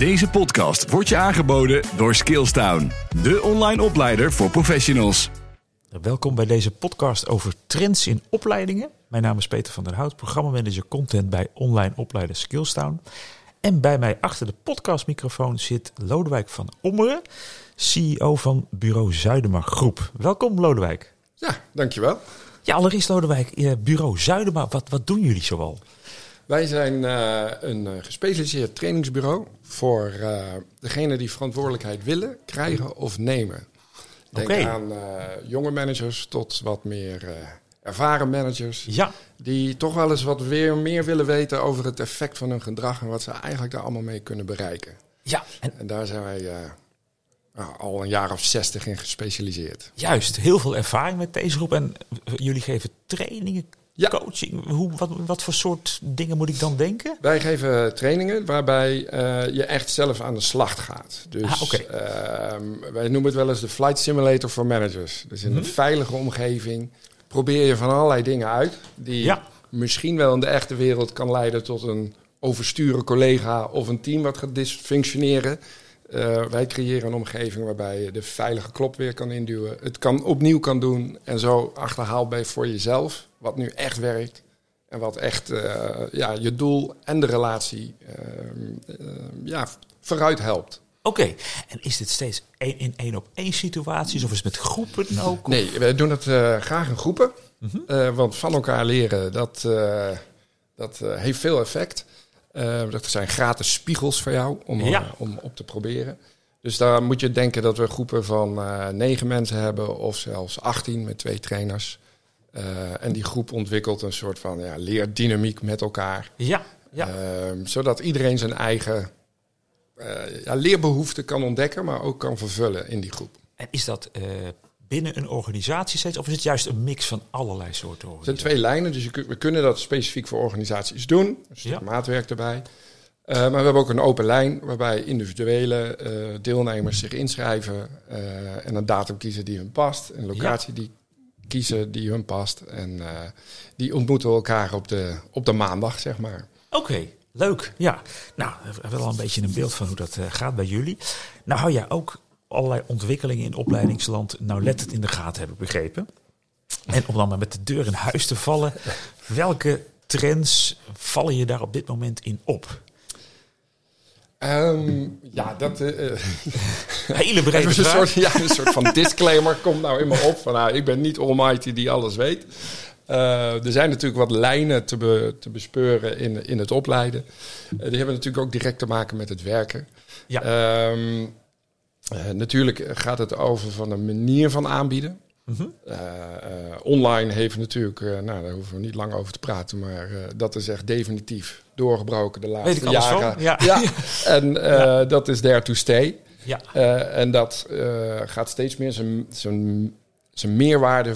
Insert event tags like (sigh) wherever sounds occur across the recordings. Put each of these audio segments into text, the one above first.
Deze podcast wordt je aangeboden door Skillstown, de online opleider voor professionals. Welkom bij deze podcast over trends in opleidingen. Mijn naam is Peter van der Hout, programmamanager content bij online opleider Skillstown. En bij mij achter de podcastmicrofoon zit Lodewijk van Ommeren, CEO van Bureau Zuidema Groep. Welkom Lodewijk. Ja, dankjewel. Ja, allereerst Lodewijk, eh, Bureau Zuidema, wat, wat doen jullie zoal? Wij zijn uh, een uh, gespecialiseerd trainingsbureau voor uh, degenen die verantwoordelijkheid willen, krijgen of nemen. Denk aan jonge managers tot wat meer ervaren managers. Ja. Die toch wel eens wat weer meer willen weten over het effect van hun gedrag en wat ze eigenlijk daar allemaal mee kunnen bereiken. Ja, en En daar zijn wij nou, al een jaar of zestig in gespecialiseerd. juist, heel veel ervaring met deze groep. En eh, jullie geven trainingen, Ja. coaching. Hoe, wat, wat voor soort dingen moet ik dan denken? Wij geven trainingen waarbij eh, je echt zelf aan de slag gaat. Dus Ah, ehm, wij noemen het wel eens de flight simulator voor managers. Dus in Mhm. een veilige omgeving probeer je van allerlei dingen uit die Ja. misschien wel in de echte wereld kan leiden tot een oversturen collega of een team wat gaat dysfunctioneren. Eh, wij creëren een omgeving waarbij je de veilige klop weer kan induwen. Het kan opnieuw kan doen en zo achterhaald bij voor jezelf. Wat nu echt werkt. En wat echt eh, ja, je doel en de relatie ehm, ehm, ja, vooruit helpt. Oké, en is dit steeds één, in één op één situaties of is het met groepen ook? Nee, wij doen het eh, graag in groepen. Eh, want van elkaar leren, dat, dat heeft veel effect. Eh, dat zijn gratis spiegels voor jou om, Ja. eh, om op te proberen. Dus daar moet je denken dat we groepen van eh, negen mensen hebben of zelfs 18 met twee trainers. En die groep ontwikkelt een soort van ja, leerdynamiek met elkaar. Ja, ja. Ehm, zodat iedereen zijn eigen ja, leerbehoeften kan ontdekken, maar ook kan vervullen in die groep. En is dat binnen een organisatie steeds of is het juist een mix van allerlei soorten Er zijn organisaties? twee lijnen, dus kun- we kunnen dat specifiek voor organisaties doen. Ja. maatwerk erbij. Eh, maar we hebben ook een open lijn waarbij individuele eh, deelnemers zich inschrijven eh, en een datum kiezen die hun past, een locatie die kiezen die hun past. En die ontmoeten elkaar op de, op de maandag, zeg maar. Oké, leuk. Ja, nou, we hebben wel een beetje een beeld van hoe dat gaat bij jullie. Nou hou jij ook allerlei ontwikkelingen in opleidingsland nauwlettend in de gaten, heb ik begrepen. En om dan maar met de deur in huis te vallen, welke trends vallen je daar op dit moment in op? Ehm, ja, dat eh, (laughs) Hele brede een soort, ja, een soort van disclaimer komt nou in me op. Van, nou, ik ben niet almighty die alles weet. Eh, er zijn natuurlijk wat lijnen te, be- te bespeuren in, in het opleiden. Die hebben natuurlijk ook direct te maken met het werken. Ja. Ehm, eh, natuurlijk gaat het over van een manier van aanbieden. Mhm. Eh, eh, online heeft natuurlijk, eh, nou daar hoeven we niet lang over te praten, maar eh, dat is echt definitief doorgebroken de laatste Weet ik alles jaren. van, ja. (laughs) En eh, dat is there to stay. Ja, Eh, en dat eh, gaat steeds meer zijn, meerwaarde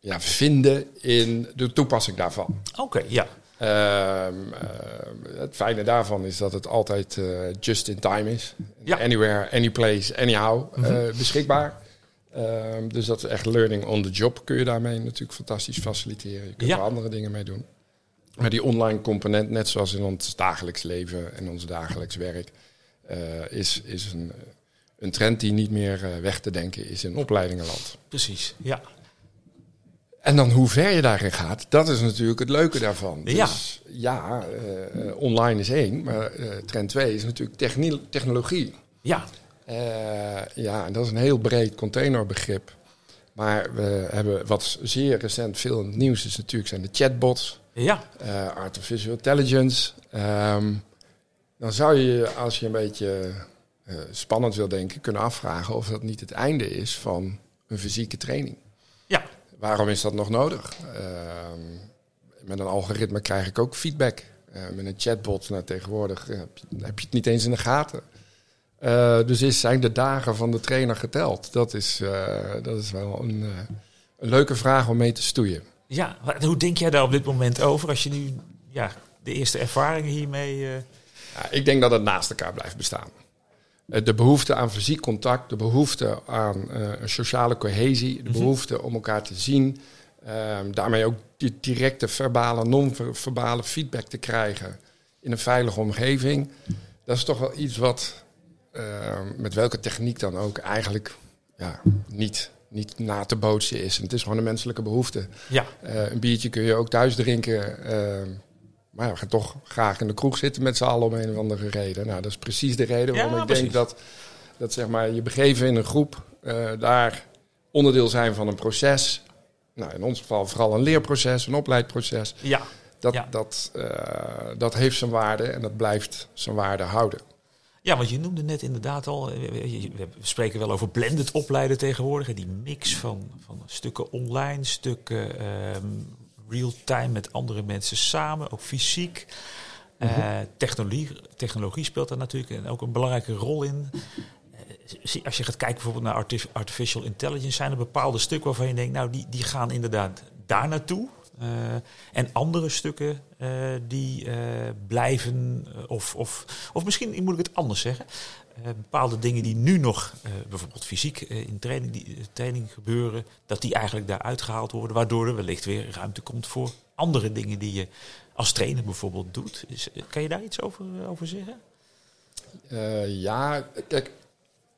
ja, vinden in de toepassing daarvan. oké, ja. Ehm, eh, het fijne daarvan is dat het altijd eh, just in time is. Ja. Anywhere, anyplace, anyhow eh, beschikbaar. Ehm, dus dat is echt learning on the job kun je daarmee natuurlijk fantastisch faciliteren. Je kunt Ja. er andere dingen mee doen. Maar die online component, net zoals in ons dagelijks leven en ons dagelijks werk, eh, is, is een, een trend die niet meer weg te denken is in opleidingenland. Precies, ja. En dan hoe ver je daarin gaat, dat is natuurlijk het leuke daarvan. Ja. Dus ja, eh, online is één, maar eh, trend twee is natuurlijk technologie. Ja, Eh, ja, en dat is een heel breed containerbegrip. Maar we hebben wat zeer recent veel in het nieuws is natuurlijk zijn de chatbots, ja, artificial intelligence. Ehm, dan zou je, als je een beetje spannend wil denken, kunnen afvragen of dat niet het einde is van een fysieke training. Waarom is dat nog nodig? Ehm, met een algoritme krijg ik ook feedback. Eh, met een chatbot, nou, tegenwoordig eh, heb, je, heb je het niet eens in de gaten. Eh, dus is, zijn de dagen van de trainer geteld? Dat is, dat is wel een, een leuke vraag om mee te stoeien. Ja, hoe denk jij daar op dit moment over als je nu ja, de eerste ervaringen hiermee... Ja, ik denk dat het naast elkaar blijft bestaan. Eh, De behoefte aan fysiek contact, de behoefte aan eh, een sociale cohesie, de behoefte om elkaar te zien, ehm, daarmee ook die directe verbale, non-verbale feedback te krijgen in een veilige omgeving. dat is toch wel iets wat, met welke techniek dan ook, eigenlijk ja, niet, niet na te bootsen is. En het is gewoon een menselijke behoefte. Ja. een biertje kun je ook thuis drinken. Maar we gaan toch graag in de kroeg zitten met z'n allen om een of andere reden. Nou, dat is precies de reden waarom ik denk dat, dat zeg maar, je begeven in een groep daar onderdeel zijn van een proces. Nou, in ons geval vooral een leerproces, een opleidproces. Ja. Dat, dat, uh, dat heeft zijn waarde en dat blijft zijn waarde houden. Ja, want je noemde net inderdaad al, eh, we spreken wel over blended opleiden tegenwoordig. Die mix van, van stukken online, stukken um, real-time met andere mensen samen, ook fysiek. Uh, technologie, technologie speelt daar natuurlijk ook een belangrijke rol in als je gaat kijken bijvoorbeeld naar artificial intelligence, zijn er bepaalde stukken waarvan je denkt, nou, die, die gaan inderdaad daar naartoe. Uh, en andere stukken uh, die uh, blijven, of, of, of misschien moet ik het anders zeggen. bepaalde dingen die nu nog, bijvoorbeeld fysiek in training, die, training gebeuren, dat die eigenlijk daar uitgehaald worden, waardoor er wellicht weer ruimte komt voor andere dingen die je als trainer bijvoorbeeld doet. Is, kan je daar iets over, over zeggen? ja, kijk,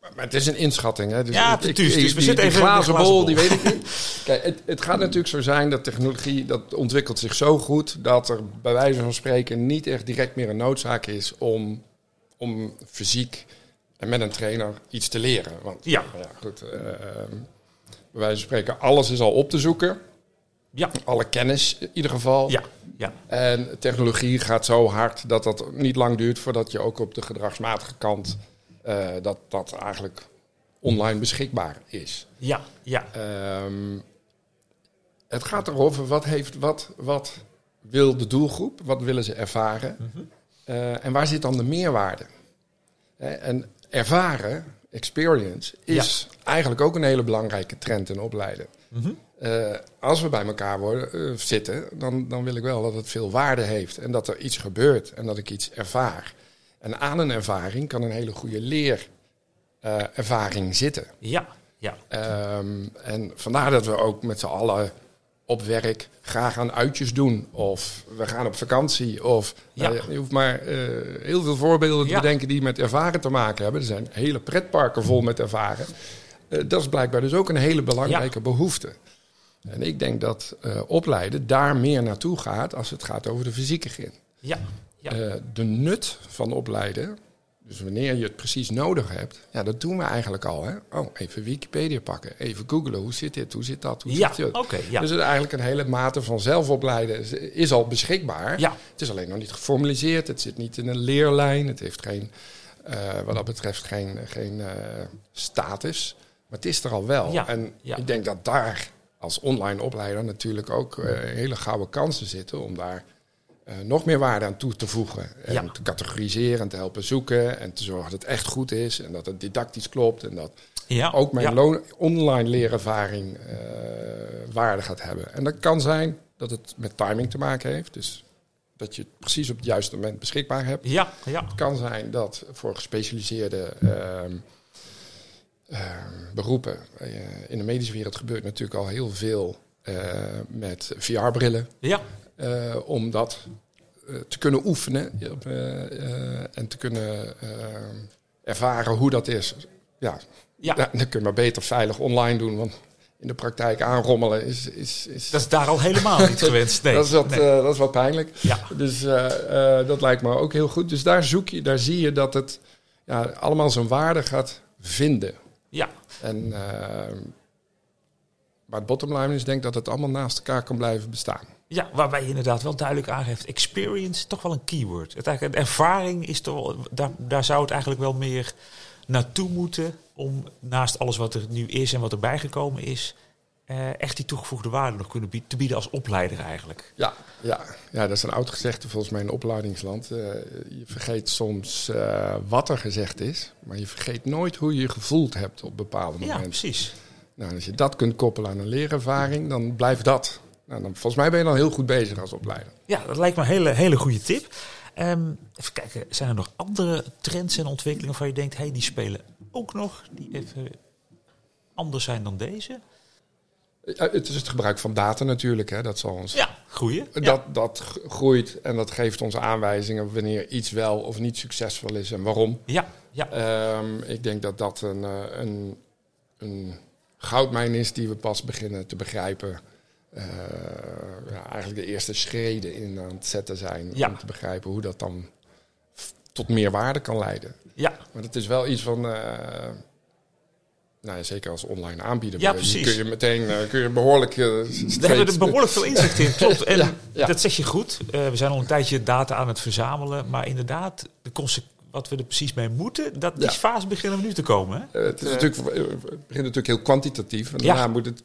maar het is een inschatting. Hè? Dus ja, ik, dus we zitten even glazen bol, die weet ik niet. (laughs) Kijk, het, het, gaat natuurlijk zo zijn dat technologie dat ontwikkelt zich zo goed dat er bij wijze van spreken niet echt direct meer een noodzaak is om, om fysiek en met een trainer iets te leren. Want ja, ja goed. Uh, bij wijze van spreken, alles is al op te zoeken. Ja. Alle kennis in ieder geval. Ja. Ja. En technologie gaat zo hard dat dat niet lang duurt voordat je ook op de gedragsmatige kant uh, dat dat eigenlijk online beschikbaar is. Ja, ja. Um, het gaat erover wat, heeft, wat, wat wil de doelgroep, wat willen ze ervaren mm -hmm. uh, en waar zit dan de meerwaarde? En ervaren, experience, is ja. eigenlijk ook een hele belangrijke trend in opleiden. Mm -hmm. als we bij elkaar worden, zitten, dan, dan wil ik wel dat het veel waarde heeft en dat er iets gebeurt en dat ik iets ervaar. En aan een ervaring kan een hele goede leerervaring uh, zitten. Ja, ja. Um, en vandaar dat we ook met z'n allen op werk graag aan uitjes doen. Of we gaan op vakantie. Of ja. uh, je hoeft maar uh, heel veel voorbeelden te ja. bedenken die met ervaren te maken hebben. Er zijn hele pretparken vol met ervaren. Uh, dat is blijkbaar dus ook een hele belangrijke ja. behoefte. En ik denk dat opleiden daar meer naartoe gaat als het gaat over de fysieke gin. Ja. Ja. Uh, de nut van opleiden, dus wanneer je het precies nodig hebt, ja, dat doen we eigenlijk al. Hè? Oh, even Wikipedia pakken, even googlen, hoe zit dit, hoe zit dat, hoe ja, zit dit? Okay, ja. Dus het eigenlijk een hele mate van zelfopleiden is, is al beschikbaar. Ja. Het is alleen nog niet geformaliseerd, het zit niet in een leerlijn, het heeft geen, uh, wat dat betreft geen, geen uh, status, maar het is er al wel. Ja. En ik denk dat daar als online opleider natuurlijk ook hele gouden kansen zitten om daar nog meer waarde aan toe te voegen. En Ja. te categoriseren en te helpen zoeken. En te zorgen dat het echt goed is. En dat het didactisch klopt. En dat Ja. ook mijn ja. online leerervaring eh, waarde gaat hebben. En dat kan zijn dat het met timing te maken heeft. Dus dat je het precies op het juiste moment beschikbaar hebt. Ja, ja. Het kan zijn dat voor gespecialiseerde ehm, ehm, beroepen... eh, in de medische wereld gebeurt natuurlijk al heel veel eh, met VR-brillen. Ja, eh, om dat eh, te kunnen oefenen eh, eh, en te kunnen eh, ervaren hoe dat is. Ja, ja. dan kun je maar beter veilig online doen, want in de praktijk aanrommelen is... is, is dat is daar al helemaal niet (laughs) gewenst. Nee. dat, is wat, Nee. eh, dat is wat pijnlijk. Ja. Dus eh, eh, dat lijkt me ook heel goed. Dus daar zoek je, daar zie je dat het ja, allemaal zijn waarde gaat vinden. ja, En, eh, maar het bottom line is denk ik dat het allemaal naast elkaar kan blijven bestaan. Ja, waarbij je inderdaad wel duidelijk aangeeft, experience, toch wel een keyword. Het eigenlijk, de ervaring is toch wel, daar, daar zou het eigenlijk wel meer naartoe moeten om naast alles wat er nu is en wat erbij gekomen is, eh, echt die toegevoegde waarde nog kunnen bieden, te bieden als opleider eigenlijk. Ja, ja, ja, dat is een oud gezegde volgens mij in opleidingsland. Eh, je vergeet soms eh, wat er gezegd is, maar je vergeet nooit hoe je je gevoeld hebt op bepaalde Ja, momenten. precies. Nou, als je dat kunt koppelen aan een leerervaring, dan blijft dat. Nou, dan, volgens mij ben je dan heel goed bezig als opleider. Ja, dat lijkt me een hele, hele goede tip. Ehm, even kijken, zijn er nog andere trends en ontwikkelingen waarvan je denkt, hey, die spelen ook nog, die even anders zijn dan deze? het is het gebruik van data natuurlijk. Hè. Dat zal ons. Ja, groeien. Dat, dat groeit en dat geeft ons aanwijzingen wanneer iets wel of niet succesvol is en waarom. Ja, ja. Ehm, ik denk dat dat een, een, een goudmijn is die we pas beginnen te begrijpen. Ja, eigenlijk de eerste schreden in aan het zetten zijn. Om te begrijpen hoe dat dan tot meer waarde kan leiden. Ja. Maar het is wel iets van. Uh, nou ja, zeker als online aanbieder. Ja, precies. Kun je meteen uh, kun je behoorlijk. Uh, Daar hebben we er behoorlijk veel inzicht in. Klopt. (laughs) En dat zeg je goed. we zijn al een tijdje data aan het verzamelen. Maar inderdaad, de wat we er precies mee moeten, dat die fase beginnen we nu te komen. Hè? het, is natuurlijk, het begint natuurlijk heel kwantitatief. En daarna moet het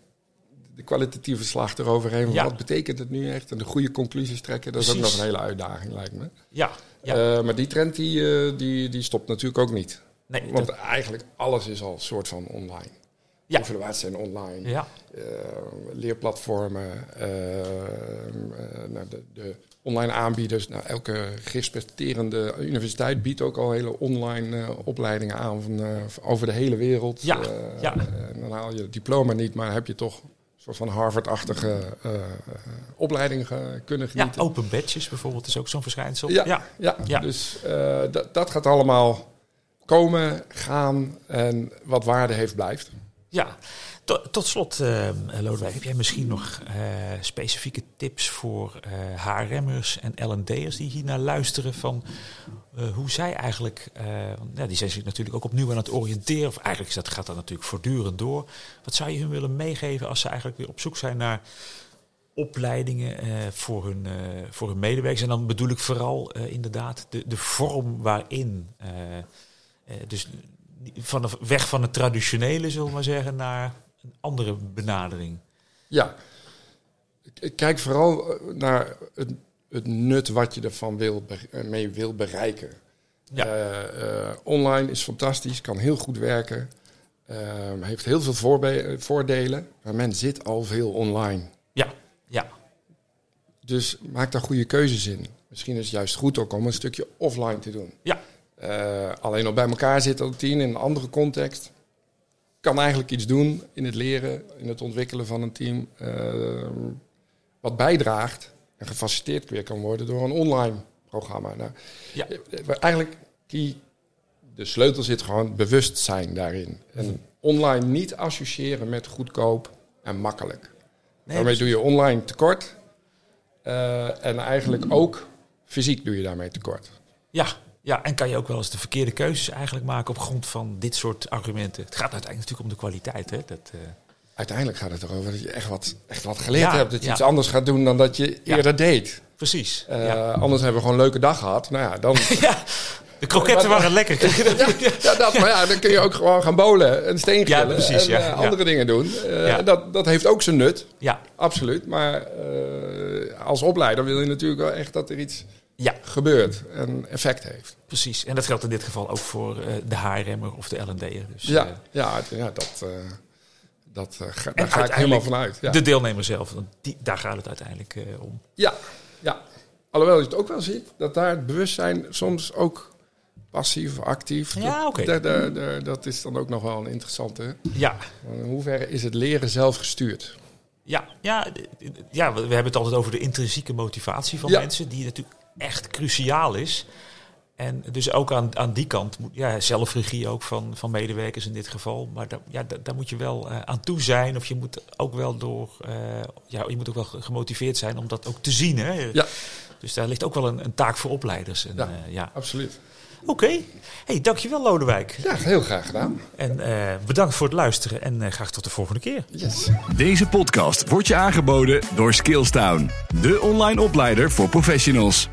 de kwalitatieve slag eroverheen. Ja. Wat betekent het nu echt? En de goede conclusies trekken, dat is ook nog een hele uitdaging, lijkt me. Ja. ja. Uh, maar die trend die, uh, die, die stopt natuurlijk ook niet. Nee, Want eigenlijk alles is al soort van online. Ja. Evaluaties zijn online. Ja. Uh, leerplatformen, nou, de, de, online aanbieders. Nou, elke respecterende universiteit biedt ook al hele online opleidingen aan van, over de hele wereld. Ja. ja. dan haal je het diploma niet, maar heb je toch soort van Harvard-achtige uh, opleiding kunnen genieten. Ja, open badges bijvoorbeeld is ook zo'n verschijnsel. Ja, ja. ja, dus uh, dat gaat allemaal komen, gaan en wat waarde heeft blijft. Ja, tot, tot slot, uh, Lodewijk, heb jij misschien nog uh, specifieke tips voor uh, HRM'ers en L&D'ers die hier naar luisteren van hoe zij eigenlijk, ja, die zijn zich natuurlijk ook opnieuw aan het oriënteren, of eigenlijk dat, gaat dat natuurlijk voortdurend door. Wat zou je hun willen meegeven als ze eigenlijk weer op zoek zijn naar opleidingen voor, hun, voor hun medewerkers? En dan bedoel ik vooral inderdaad de, de vorm waarin, dus van de, weg van het traditionele, zullen we maar zeggen, naar een andere benadering. Ja, kijk vooral eh, naar het, het nut wat je ervan wil, eh, mee wil bereiken. Ja. Uh, online is fantastisch, kan heel goed werken. Uh, heeft heel veel voordelen, maar men zit al veel online. Ja, ja. Dus maak daar goede keuzes in. Misschien is het juist goed ook om een stukje offline te doen. Ja. Alleen al bij elkaar zitten als team in een andere context kan eigenlijk iets doen in het leren, in het ontwikkelen van een team, uh, wat bijdraagt en gefaciliteerd weer kan worden door een online programma. Nou, ja. Eh, eigenlijk, die, de sleutel zit gewoon bewustzijn daarin. En online niet associëren met goedkoop en makkelijk. Nee, daarmee doe je online tekort. Uh, en eigenlijk ook fysiek doe je daarmee tekort. Ja, ja, en kan je ook wel eens de verkeerde keuzes eigenlijk maken op grond van dit soort argumenten. Het gaat uiteindelijk natuurlijk om de kwaliteit. Hè? Dat, uh... Uiteindelijk gaat het erover dat je echt wat, echt wat geleerd hebt. Dat je iets anders gaat doen dan dat je eerder deed. Precies. Uh, anders hebben we gewoon een leuke dag gehad. Nou ja, dan... (laughs) ja. De kroketten waren lekker. (laughs) ja, dat, maar ja, dan kun je ook gewoon gaan bolen en steen ja, precies, en uh, andere dingen doen. Uh, dat, dat heeft ook zijn nut. Ja. Absoluut. Maar als opleider wil je natuurlijk wel echt dat er iets ja. gebeurt en effect heeft. Precies, en dat geldt in dit geval ook voor uh, de HRM'er of de L&D'er. Dus, ja, uh, ja, ja, dat, uh, dat ga, daar ga ik helemaal vanuit. Ja. De deelnemer zelf, die, daar gaat het uiteindelijk om. Ja, ja, alhoewel je het ook wel ziet, dat daar het bewustzijn soms ook passief of actief. Ja, oké. Okay. Dat is dan ook nog wel een interessante. Ja. In hoeverre is het leren zelf gestuurd? Ja, ja, ja, we hebben het altijd over de intrinsieke motivatie van mensen, die natuurlijk echt cruciaal is. En dus ook aan, aan die kant, ja, zelfregie ook van, van medewerkers in dit geval. Maar da, ja, daar moet je wel uh, aan toe zijn. Of je moet ook wel door, uh, ja, je moet ook wel gemotiveerd zijn om dat ook te zien. Hè? Ja. Dus daar ligt ook wel een, een taak voor opleiders. En, ja, uh, ja, absoluut. Oké. Okay. Hey, dankjewel Lodewijk. Ja, heel graag gedaan. En bedankt voor het luisteren en graag tot de volgende keer. Yes. Deze podcast wordt je aangeboden door Skillstown. De online opleider voor professionals.